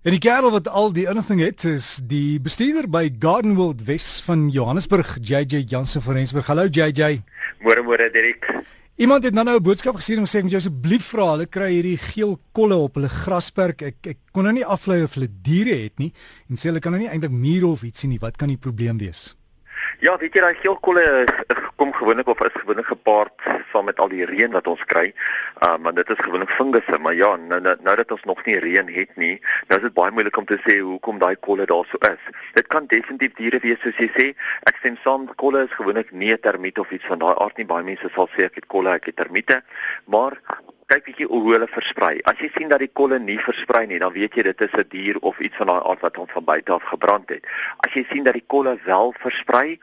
En die kerel wat al die inligting het is die bestuurder by Garden World Wes van Johannesburg, JJ Jansen van Rensburg. Hallo JJ. Môre môre Dirk. Iemand het nou nou 'n boodskap gestuur en gesê moet jy asseblief vra, hulle kry hierdie geel kolle op hulle grasperk. Ek ek kon nou nie aflei of hulle diere het nie en sê hulle kan nou nie eintlik mure of iets sien nie. Wat kan die probleem wees? Ja, weet jy daai geelkolle kom gewoonlik of is gewoonlik gepaard saam met al die reën wat ons kry. Um want dit is gewoonlik fungusse, maar ja, nou nou, nou dat ons nog nie reën het nie, nou is dit baie moeilik om te sê hoekom daai kolle daar so is. Dit kan definitief diere wees soos jy sê. Ek stem saam, kolle is gewoonlik nie termiet of iets van daai aard nie. Baie mense sal sê ek het kolle, ek het termiete, maar kyk bietjie hoe hulle versprei. As jy sien dat die kolle nie versprei nie, dan weet jy dit is 'n dier of iets van daai aard wat hom van buite af gebrand het. As jy sien dat die kolle wel versprei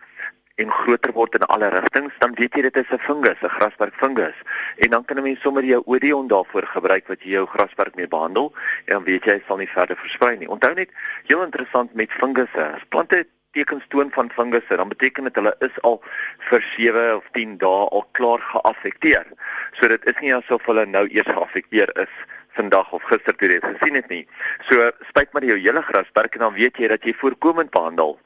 en groter word in alle rigtings, dan weet jy dit is 'n fungus, 'n grasperk fungus. En dan kan 'n mens sommer jou Odeon daarvoor gebruik wat jy jou grasperk mee behandel en dan weet jy hy sal nie verder versprei nie. Onthou net, heel interessant met fungusse. As plante tekens toon van fungusse, dan beteken dit hulle is al vir 7 of 10 dae al klaar geaffekteer. So dit is nie asof hulle nou eers geaffekteer is vandag of gister toe dit gesien het nie. So spuit maar jou hele grasperk en dan weet jy dat jy voorkomend behandel.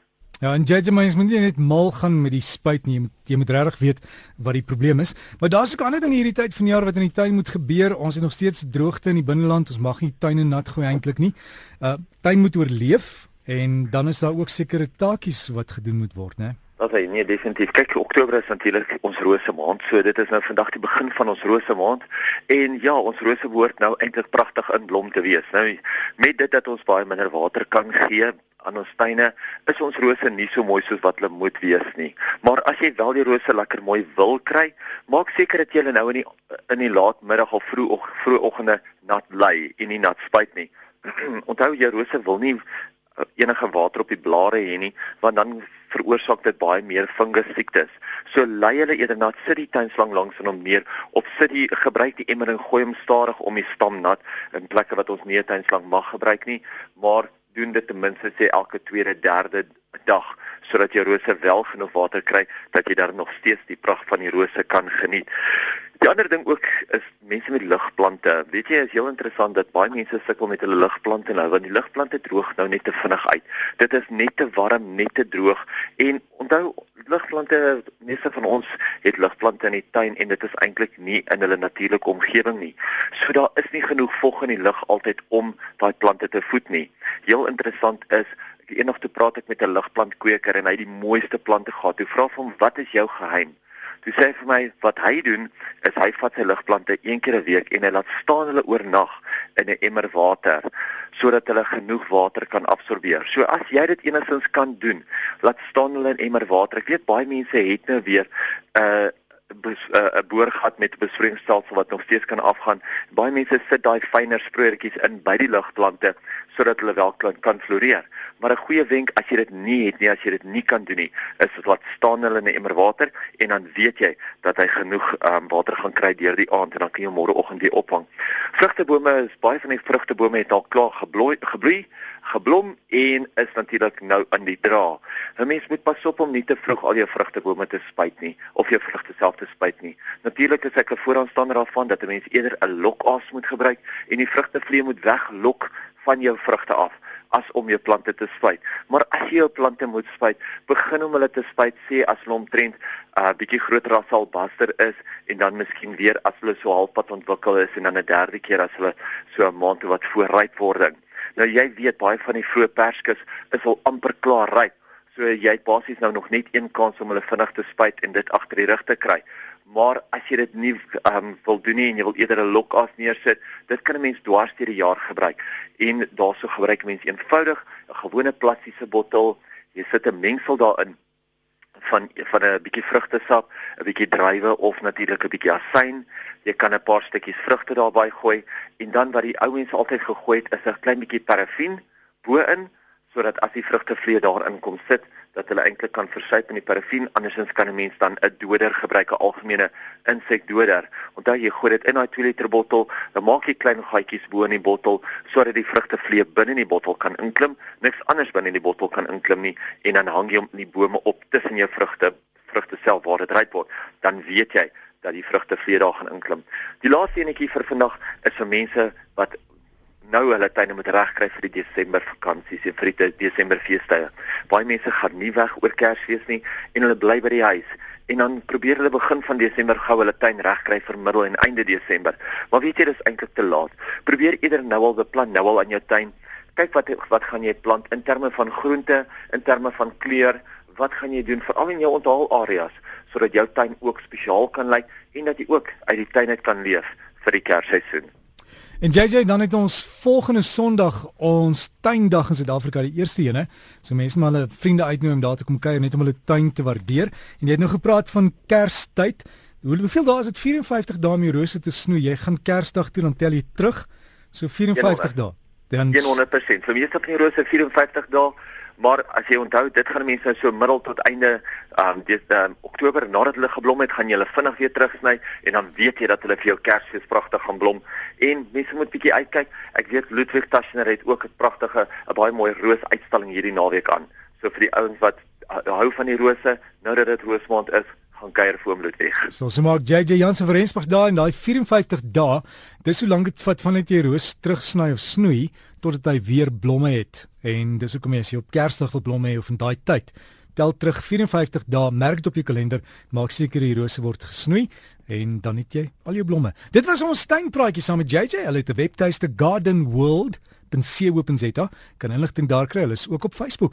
Ja, en JJ mens moet nie net mal gaan met die spuit nie. Jy moet, jy moet regtig weet wat die probleem is. Maar daar's ook ander dinge hierdie tyd van die jaar wat in die tuin moet gebeur. Ons het nog steeds droogte in die binneland. Ons mag nie tuine nat gooi eintlik nie. Uh tuin moet oorleef En dan is daar ook sekere taakies wat gedoen moet word, né? Dat hy nee definitief. Kyk, Oktober is natuurlik ons rose maand. So dit is nou vandag die begin van ons rose maand. En ja, ons rose behoort nou eintlik pragtig in blom te wees. Nou met dit dat ons baie minder water kan gee aan ons tuine, is ons rose nie so mooi soos wat hulle moet wees nie. Maar as jy wel die rose lekker mooi wil kry, maak seker dat jy hulle nou in die in die laatmiddag of vroeg vroegoggende nat lê en nie nat spuit nie. Onthou jy rose wil nie enige water op die blare hê nie, want dan veroorsaak dit baie meer fungus siektes. So lei hulle eerder na sit die tuinslang langs en hom neer of sit die gebruik die emmer en gooi hom stadig om die stam nat in plekke wat ons nie 'n tuinslang mag gebruik nie, maar doen dit ten minste sê elke tweede derde dag sodat jou rose wel genoeg water kry dat jy dan nog steeds die pragt van die rose kan geniet. Die ander ding ook is mense met ligplante. Weet jy, is heel interessant dat baie mense sukkel met hulle ligplante nou want die ligplante droog nou net te vinnig uit. Dit is net te warm, net te droog en onthou ligplante meeste van ons het ligplante in die tuin en dit is eintlik nie in hulle natuurlike omgewing nie. So daar is nie genoeg vog in die lug altyd om daai plante te voed nie. Heel interessant is eendag toe praat ek met 'n ligplantkweker en hy het die mooiste plante gehad. Toe vra hom, "Wat is jou geheim?" Toe sê hy vir my wat hy doen is hy vat sy ligplante een keer 'n week en hy laat staan hulle oornag in 'n emmer water sodat hulle genoeg water kan absorbeer. So as jy dit enigstens kan doen, laat staan hulle in emmer water. Ek weet baie mense het nou weer 'n uh, 'n uh, boorgat met 'n besproeiingsstelsel wat nog steeds kan afgaan. Baie mense sit daai fyner sproeiertjies in by die ligplante sodat hulle wel kan, kan floreer. Maar 'n goeie wenk as jy dit nie het nie, as jy dit nie kan doen nie, is dit wat staan hulle in 'n emmer water en dan weet jy dat hy genoeg um, water gaan kry deur die aand en dan kan jy môreoggend weer ophang. Vrugtebome is baie van die vrugtebome het al klaar gebloei, gebloei, geblom en is natuurlik nou in die dra. 'n Mens moet pas op om nie te vroeg al jou vrugtebome te spuit nie of jou vrugte self te spuit nie. Natuurlik is ek 'n vooraanstander daarvan dat 'n mens eerder 'n lokaas moet gebruik en die vrugtevlee moet weglok van jou vrugte af as om jou plante te spuit. Maar as jy jou plante moet spuit, begin om hulle te spuit sê as hulle omtrent 'n uh, bietjie groter as albaster is en dan miskien weer as hulle so halfpad ontwikkel is en dan 'n derde keer as hulle so 'n maand wat voorryp wording. Nou jy weet baie van die vroeë perskes is al amper klaar ryp. So jy het basies nou nog net een kans om hulle vinnig te spuit en dit agter die rug te kry. Maar as jy dit nie um, wil doen nie en jy wil eerder 'n lokas neersit, dit kan 'n mens dwars deur die jaar gebruik. En daarso gebruik mense eenvoudig 'n gewone plastiese bottel. Jy sit 'n mengsel daarin van van 'n bietjie vrugtesap, 'n bietjie druiwe of natuurlik 'n bietjie asyn. Jy kan 'n paar stukkies vrugte daarbey gooi en dan wat die ou mense altyd gegooi het, is 'n klein bietjie parafin bo-in sodat as die vrugtevlee daarin kom sit dat hulle eintlik kan versuip in die parafin andersins kan 'n mens dan 'n doder gebruik 'n algemene insekdoder. Onthou jy gooi dit in daai 2 liter bottel dan maak jy klein gaatjies bo in die bottel sodat die vrugtevlee binne in die bottel kan inklim niks anders binne in die bottel kan inklim nie en dan hang jy hom in die bome op tussen jou vrugte vrugte self waar dit ryp word. Dan weet jy dat die vrugtevlee daar gaan inklim. Die laaste enetjie vir vandag is vir mense wat nou hulle tuine moet regkry vir die Desember vakansies en vir die Desember feestydde. Baie mense gaan nie weg oor Kersfees nie en hulle bly by die huis en dan probeer hulle begin van Desember gou hulle tuin regkry vir middel en einde Desember. Maar weet jy dis eintlik te laat. Probeer eerder nou al beplan nou al aan jou tuin. Kyk wat wat gaan jy plant in terme van groente, in terme van kleur, wat gaan jy doen veral in jou onthaalareas sodat jou tuin ook spesiaal kan lyk en dat jy ook uit die tuin uit kan leef vir die Kersseisoen. En JJ dan het ons volgende Sondag ons tuindag in Suid-Afrika die eerste een hè. So mense maar hulle vriende uitnooi om daar te kom kuier net om hulle tuin te waardeer. En jy het nou gepraat van Kerstyd. Hoeveel dae is dit 54 dae om die rose te snoei? Jy gaan Kersdag toe dan tel jy terug. So 54 dae. Dan 100%. Vir meeste van die rose 54 dae. Maar as jy onthou, dit gaan mense nou so middel tot einde ehm um, dis um, Oktober nadat hulle geblom het, gaan jy hulle vinnig weer terugsny en dan weet jy dat hulle vir jou Kersfees pragtig gaan blom. En mense moet bietjie uitkyk. Ek weet Ludwig Taschner het ook 'n pragtige, 'n baie mooi roosuitstalling hierdie naweek aan. So vir die ouens wat hou van die rose, nou dat dit roosmaand is, gaan kuier vir hom Ludwig. So so maak JJ Jansen vir Rensburg daar en daai 54 dae, dis hoe lank dit vat vandat jy roos terugsny of snoei totdat hy weer blomme het. En dis hoekom jy as jy op Kersdag wil blomme hê of in daai tyd, tel terug 54 dae, merk dit op jou kalender, maak seker die rose word gesnoei en dan het jy al jou blomme. Dit was ons tuinpraatjie saam met JJ. Hulle het 'n webtuiste gardenworld.co.za. Kan inligting daar kry. Hulle is ook op Facebook.